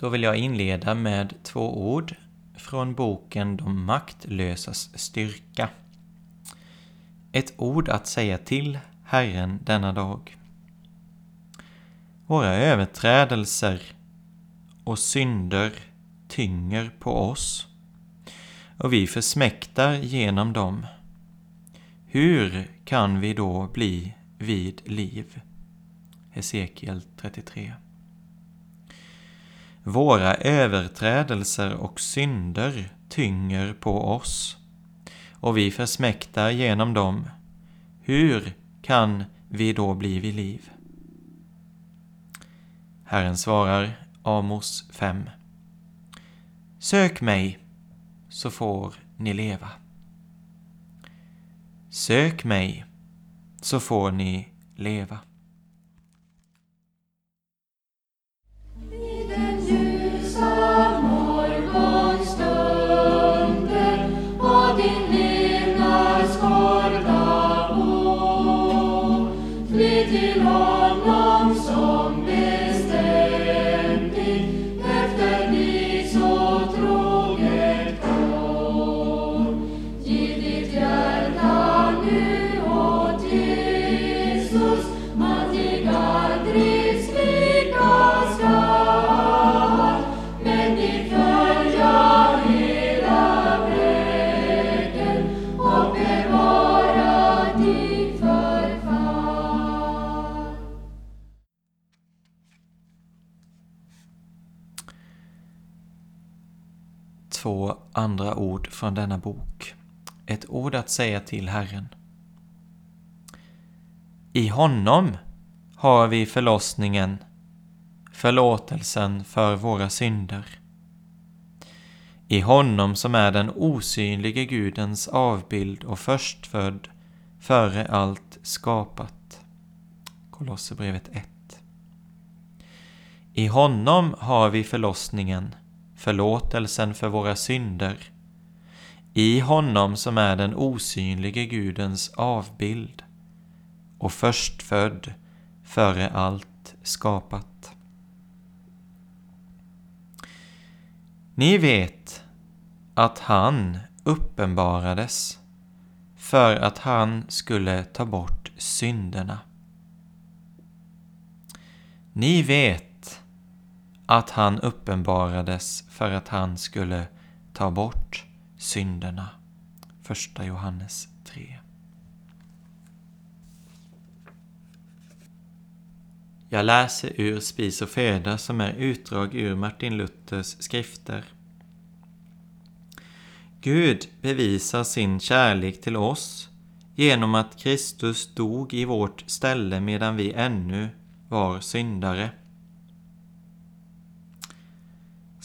Då vill jag inleda med två ord från boken De maktlösas styrka. Ett ord att säga till Herren denna dag. Våra överträdelser och synder tynger på oss och vi försmäktar genom dem. Hur kan vi då bli vid liv? Hesekiel 33 våra överträdelser och synder tynger på oss och vi försmäktar genom dem. Hur kan vi då bli vid liv? Herren svarar Amos 5. Sök mig, så får ni leva. Sök mig, så får ni leva. Två andra ord från denna bok. Ett ord att säga till Herren. I honom har vi förlossningen, förlåtelsen för våra synder. I honom som är den osynlige Gudens avbild och förstfödd före allt skapat. Kolosserbrevet 1. I honom har vi förlossningen, förlåtelsen för våra synder, i honom som är den osynlige Gudens avbild och förstfödd före allt skapat. Ni vet att han uppenbarades för att han skulle ta bort synderna. Ni vet att han uppenbarades för att han skulle ta bort synderna. Första Johannes 3. Jag läser ur Spis och föda som är utdrag ur Martin Luthers skrifter. Gud bevisar sin kärlek till oss genom att Kristus dog i vårt ställe medan vi ännu var syndare.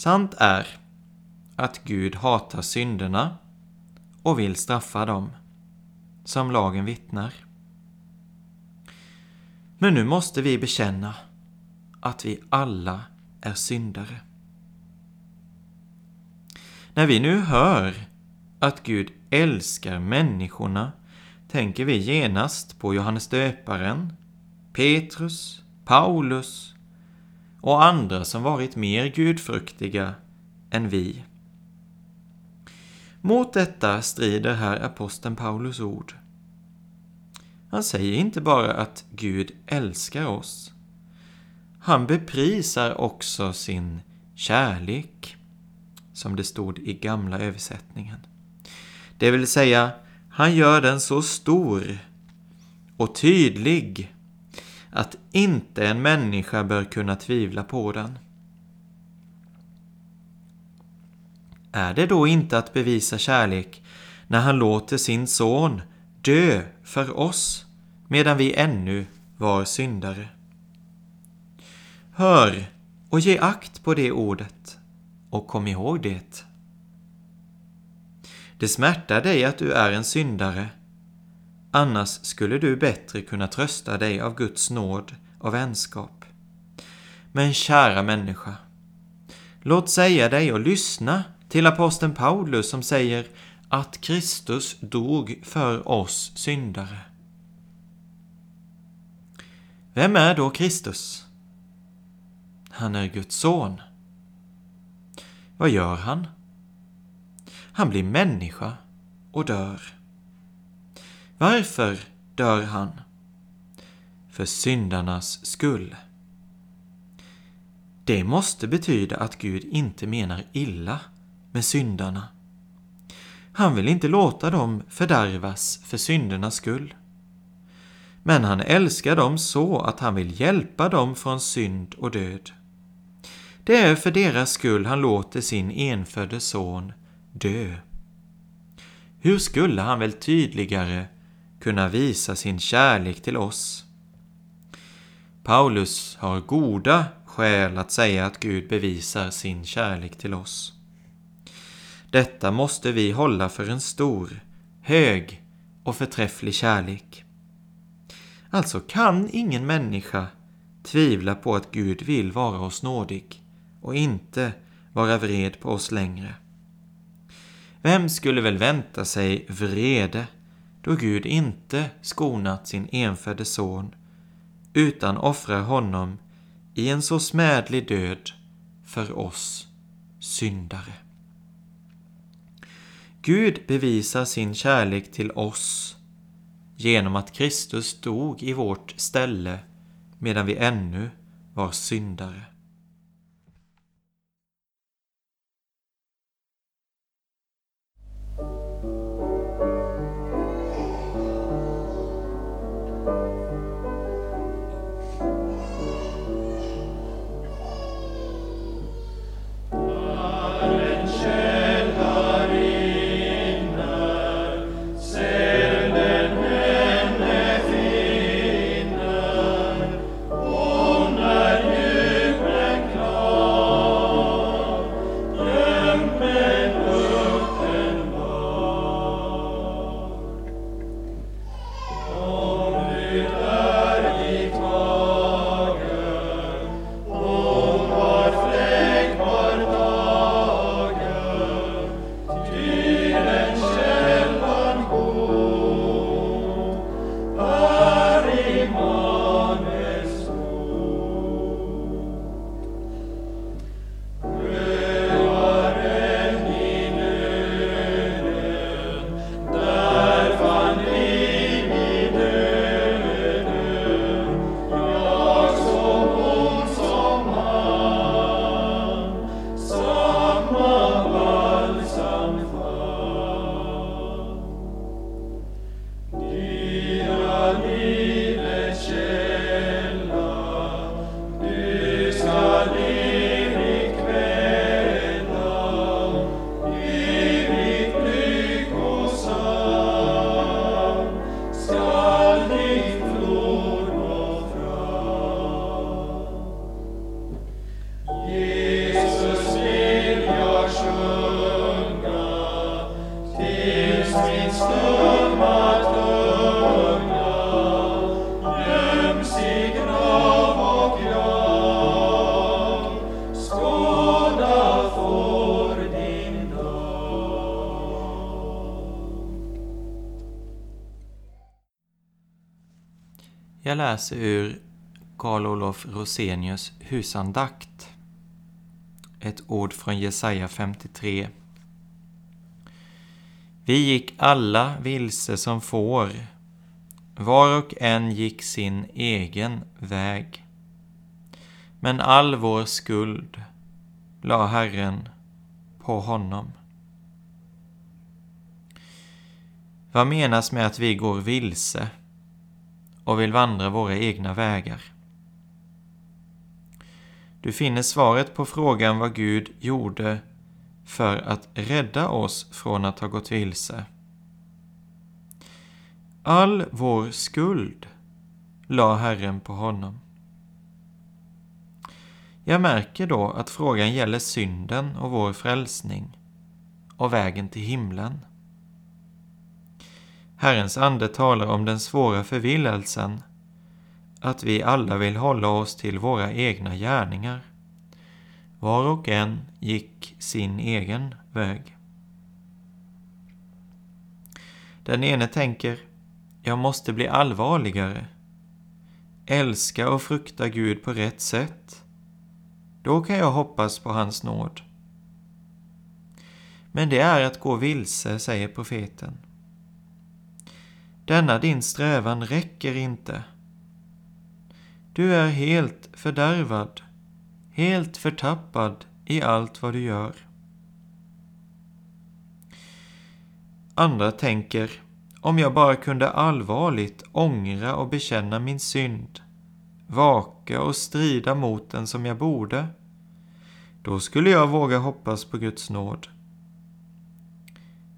Sant är att Gud hatar synderna och vill straffa dem, som lagen vittnar. Men nu måste vi bekänna att vi alla är syndare. När vi nu hör att Gud älskar människorna tänker vi genast på Johannes döparen, Petrus, Paulus och andra som varit mer gudfruktiga än vi. Mot detta strider här aposteln Paulus ord. Han säger inte bara att Gud älskar oss. Han beprisar också sin kärlek, som det stod i gamla översättningen. Det vill säga, han gör den så stor och tydlig att inte en människa bör kunna tvivla på den. Är det då inte att bevisa kärlek när han låter sin son dö för oss medan vi ännu var syndare? Hör och ge akt på det ordet och kom ihåg det. Det smärtar dig att du är en syndare, annars skulle du bättre kunna trösta dig av Guds nåd och vänskap. Men kära människa, låt säga dig och lyssna till aposteln Paulus som säger att Kristus dog för oss syndare. Vem är då Kristus? Han är Guds son. Vad gör han? Han blir människa och dör. Varför dör han? För syndarnas skull. Det måste betyda att Gud inte menar illa med syndarna. Han vill inte låta dem fördärvas för syndernas skull. Men han älskar dem så att han vill hjälpa dem från synd och död. Det är för deras skull han låter sin enfödde son dö. Hur skulle han väl tydligare kunna visa sin kärlek till oss? Paulus har goda skäl att säga att Gud bevisar sin kärlek till oss. Detta måste vi hålla för en stor, hög och förträfflig kärlek. Alltså kan ingen människa tvivla på att Gud vill vara oss nådig och inte vara vred på oss längre. Vem skulle väl vänta sig vrede då Gud inte skonat sin enfödde son utan offrar honom i en så smädlig död för oss syndare. Gud bevisar sin kärlek till oss genom att Kristus dog i vårt ställe medan vi ännu var syndare. Jag läser ur Karl Olof Rosenius husandakt. Ett ord från Jesaja 53, vi gick alla vilse som får, var och en gick sin egen väg. Men all vår skuld la Herren på honom. Vad menas med att vi går vilse och vill vandra våra egna vägar? Du finner svaret på frågan vad Gud gjorde för att rädda oss från att ha gått vilse. All vår skuld la Herren på honom. Jag märker då att frågan gäller synden och vår frälsning och vägen till himlen. Herrens ande talar om den svåra förvillelsen att vi alla vill hålla oss till våra egna gärningar. Var och en gick sin egen väg. Den ene tänker, jag måste bli allvarligare. Älska och frukta Gud på rätt sätt. Då kan jag hoppas på hans nåd. Men det är att gå vilse, säger profeten. Denna din strävan räcker inte. Du är helt fördärvad, helt förtappad i allt vad du gör. Andra tänker, om jag bara kunde allvarligt ångra och bekänna min synd, vaka och strida mot den som jag borde, då skulle jag våga hoppas på Guds nåd.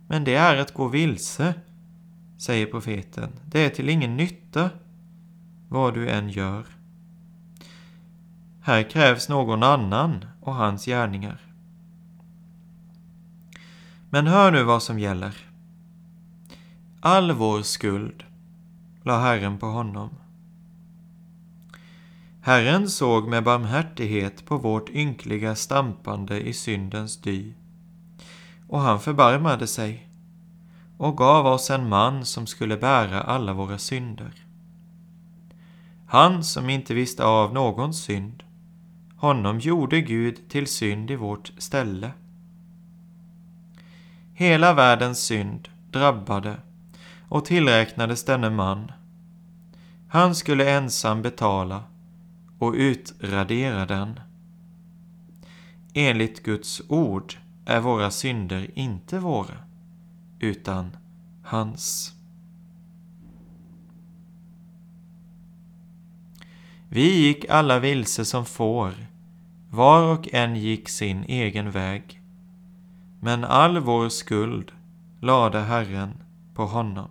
Men det är att gå vilse, säger profeten. Det är till ingen nytta, vad du än gör. Här krävs någon annan och hans gärningar. Men hör nu vad som gäller. All vår skuld la Herren på honom. Herren såg med barmhärtighet på vårt ynkliga stampande i syndens dy, och han förbarmade sig och gav oss en man som skulle bära alla våra synder. Han som inte visste av någon synd, honom gjorde Gud till synd i vårt ställe. Hela världens synd drabbade och tillräknades denne man. Han skulle ensam betala och utradera den. Enligt Guds ord är våra synder inte våra, utan hans. Vi gick alla vilse som får, var och en gick sin egen väg. Men all vår skuld lade Herren på honom.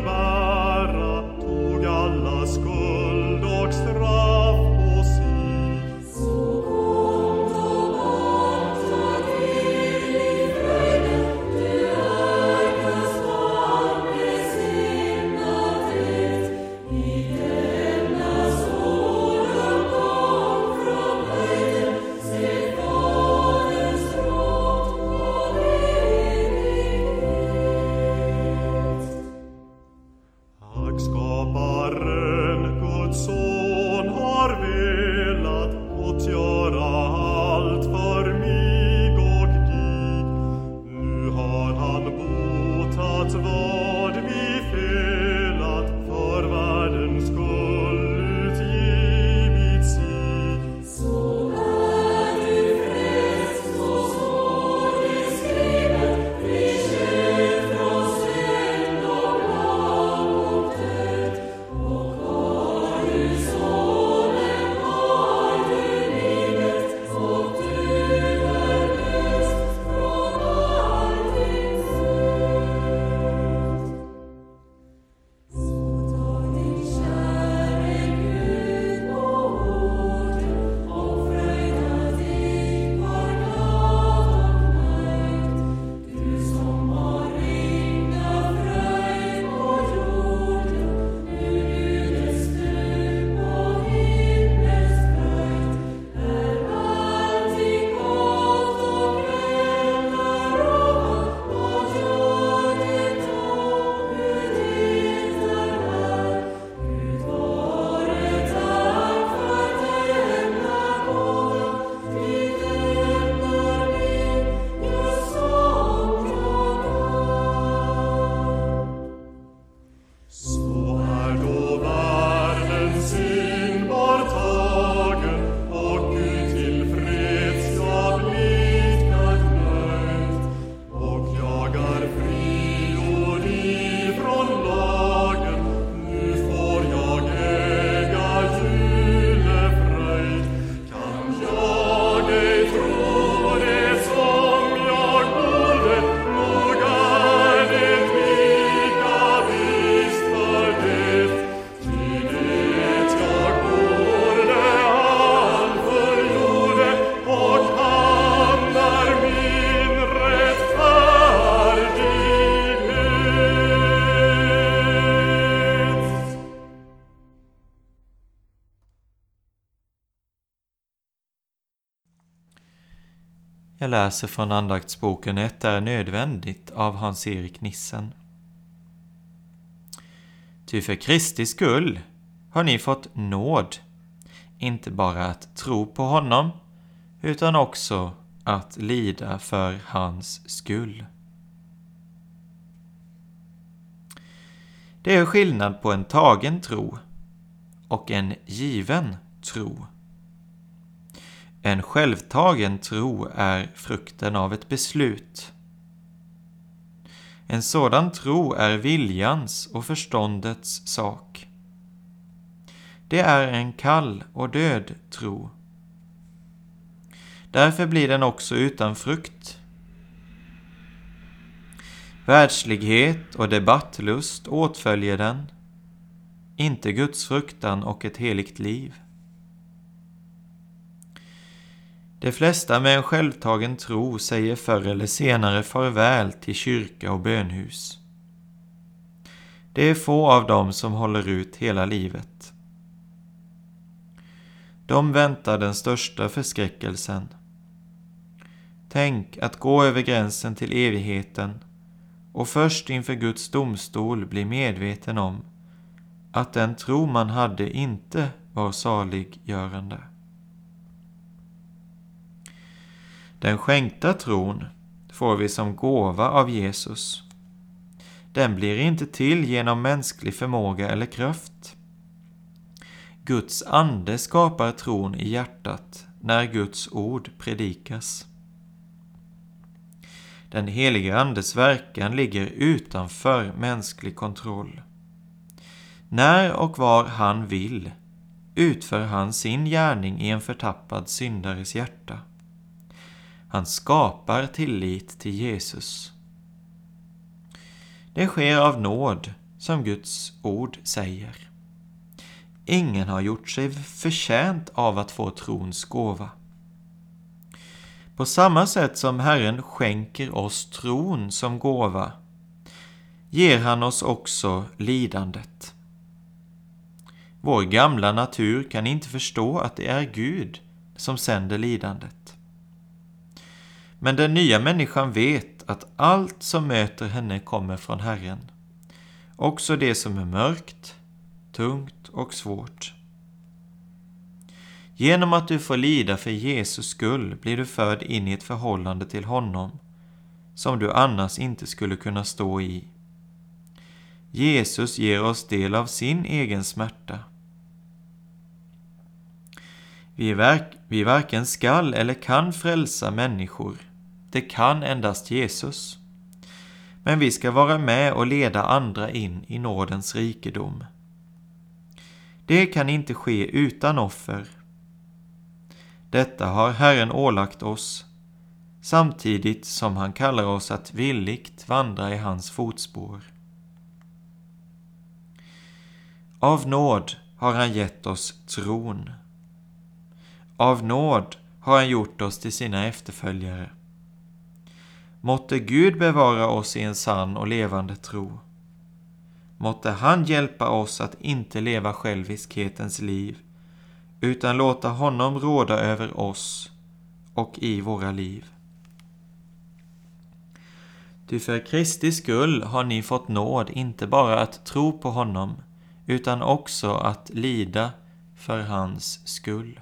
Barba. Jag läser från andaktsboken Ett är nödvändigt av Hans-Erik Nissen. Ty för Kristi skull har ni fått nåd, inte bara att tro på honom, utan också att lida för hans skull. Det är skillnad på en tagen tro och en given tro. En självtagen tro är frukten av ett beslut. En sådan tro är viljans och förståndets sak. Det är en kall och död tro. Därför blir den också utan frukt. Världslighet och debattlust åtföljer den, inte Guds fruktan och ett heligt liv. De flesta med en självtagen tro säger förr eller senare farväl till kyrka och bönhus. Det är få av dem som håller ut hela livet. De väntar den största förskräckelsen. Tänk att gå över gränsen till evigheten och först inför Guds domstol bli medveten om att den tro man hade inte var saliggörande. Den skänkta tron får vi som gåva av Jesus. Den blir inte till genom mänsklig förmåga eller kraft. Guds ande skapar tron i hjärtat när Guds ord predikas. Den helige Andes verkan ligger utanför mänsklig kontroll. När och var han vill utför han sin gärning i en förtappad syndares hjärta. Han skapar tillit till Jesus. Det sker av nåd, som Guds ord säger. Ingen har gjort sig förtjänt av att få trons gåva. På samma sätt som Herren skänker oss tron som gåva ger han oss också lidandet. Vår gamla natur kan inte förstå att det är Gud som sänder lidandet. Men den nya människan vet att allt som möter henne kommer från Herren. Också det som är mörkt, tungt och svårt. Genom att du får lida för Jesus skull blir du förd in i ett förhållande till honom som du annars inte skulle kunna stå i. Jesus ger oss del av sin egen smärta. Vi, verk, vi varken skall eller kan frälsa människor. Det kan endast Jesus. Men vi ska vara med och leda andra in i nådens rikedom. Det kan inte ske utan offer. Detta har Herren ålagt oss, samtidigt som han kallar oss att villigt vandra i hans fotspår. Av nåd har han gett oss tron. Av nåd har han gjort oss till sina efterföljare. Måtte Gud bevara oss i en sann och levande tro. Måtte han hjälpa oss att inte leva själviskhetens liv, utan låta honom råda över oss och i våra liv. Ty för Kristi skull har ni fått nåd inte bara att tro på honom, utan också att lida för hans skull.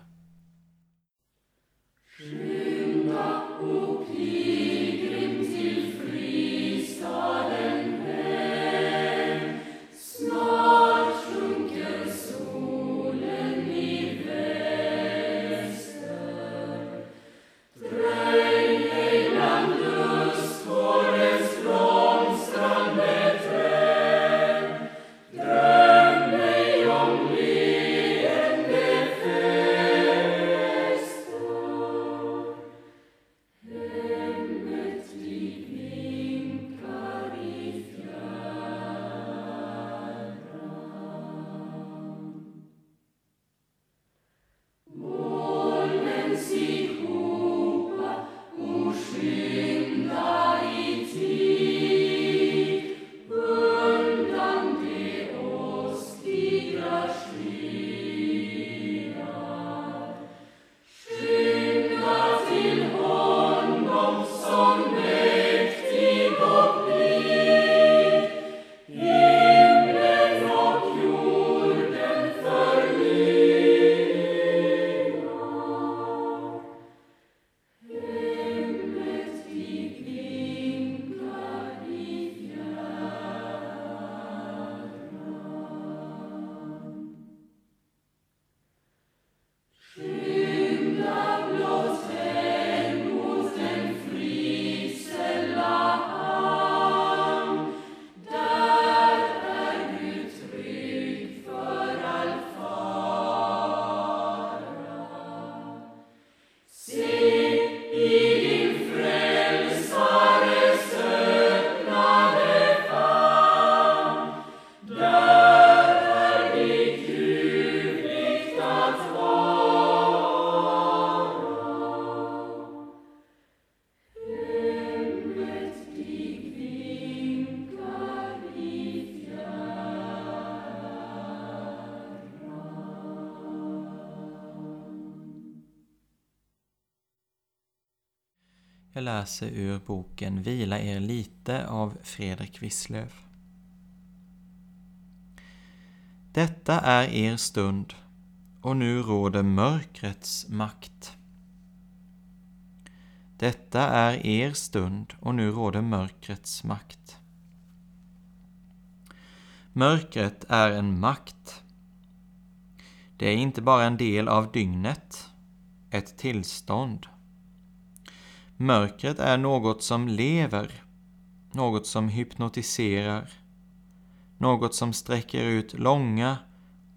Läser ur boken Vila er lite av Fredrik Wisslöf. Detta är er stund och nu råder mörkrets makt. Detta är er stund och nu råder mörkrets makt. Mörkret är en makt. Det är inte bara en del av dygnet, ett tillstånd. Mörkret är något som lever, något som hypnotiserar, något som sträcker ut långa,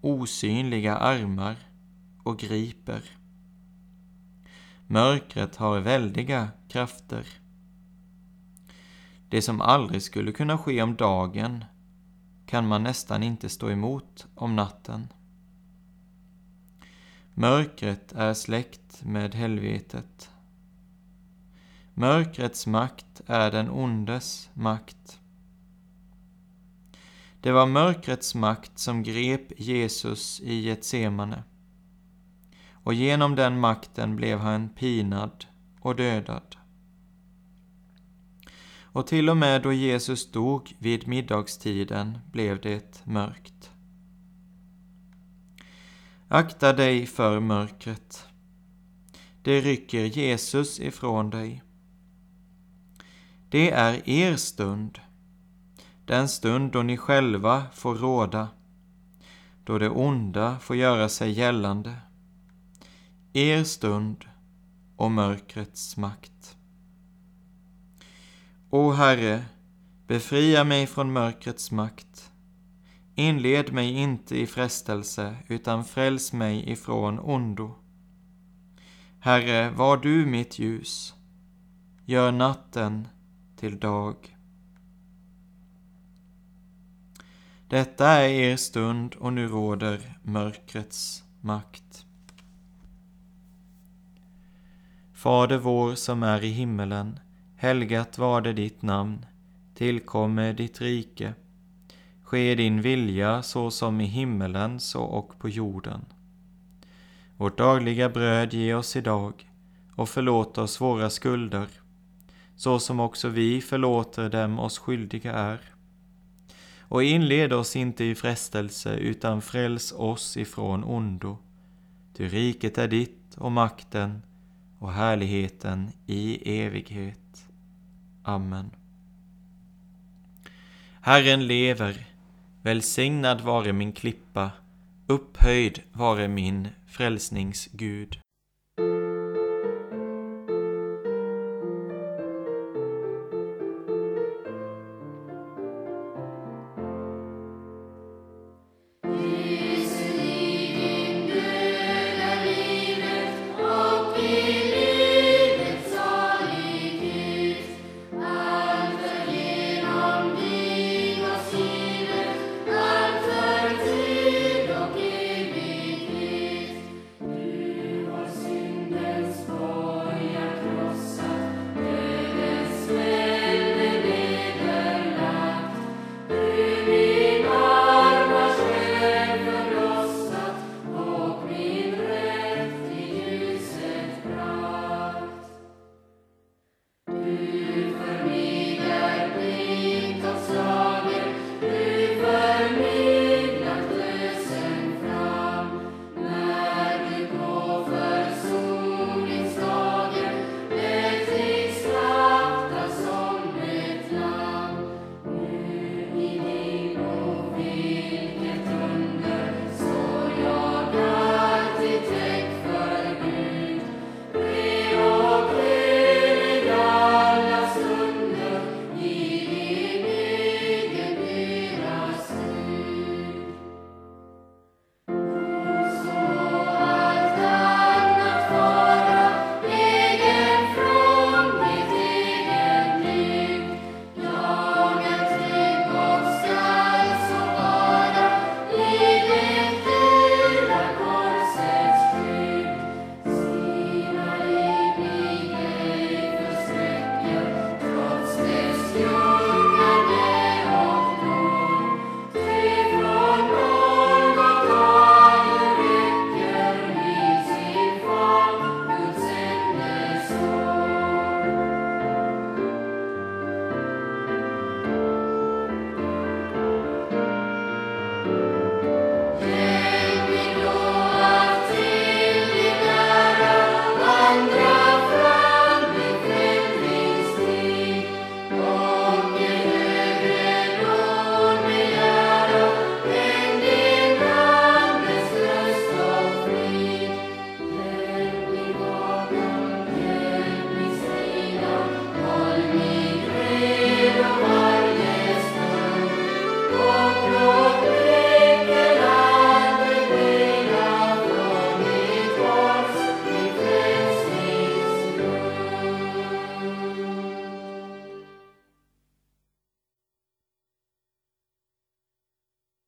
osynliga armar och griper. Mörkret har väldiga krafter. Det som aldrig skulle kunna ske om dagen kan man nästan inte stå emot om natten. Mörkret är släkt med helvetet. Mörkrets makt är den ondes makt. Det var mörkrets makt som grep Jesus i Getsemane. Och genom den makten blev han pinad och dödad. Och till och med då Jesus dog vid middagstiden blev det mörkt. Akta dig för mörkret. Det rycker Jesus ifrån dig. Det är er stund, den stund då ni själva får råda, då det onda får göra sig gällande. Er stund och mörkrets makt. O Herre, befria mig från mörkrets makt. Inled mig inte i frestelse, utan fräls mig ifrån ondo. Herre, var du mitt ljus. Gör natten till dag. Detta är er stund och nu råder mörkrets makt. Fader vår som är i himmelen. Helgat var det ditt namn. Tillkomme ditt rike. Ske din vilja så som i himmelen så och på jorden. Vårt dagliga bröd ge oss idag och förlåt oss våra skulder så som också vi förlåter dem oss skyldiga är. Och inled oss inte i frestelse, utan fräls oss ifrån ondo. Ty riket är ditt och makten och härligheten i evighet. Amen. Herren lever, välsignad vare min klippa, upphöjd vare min frälsningsgud.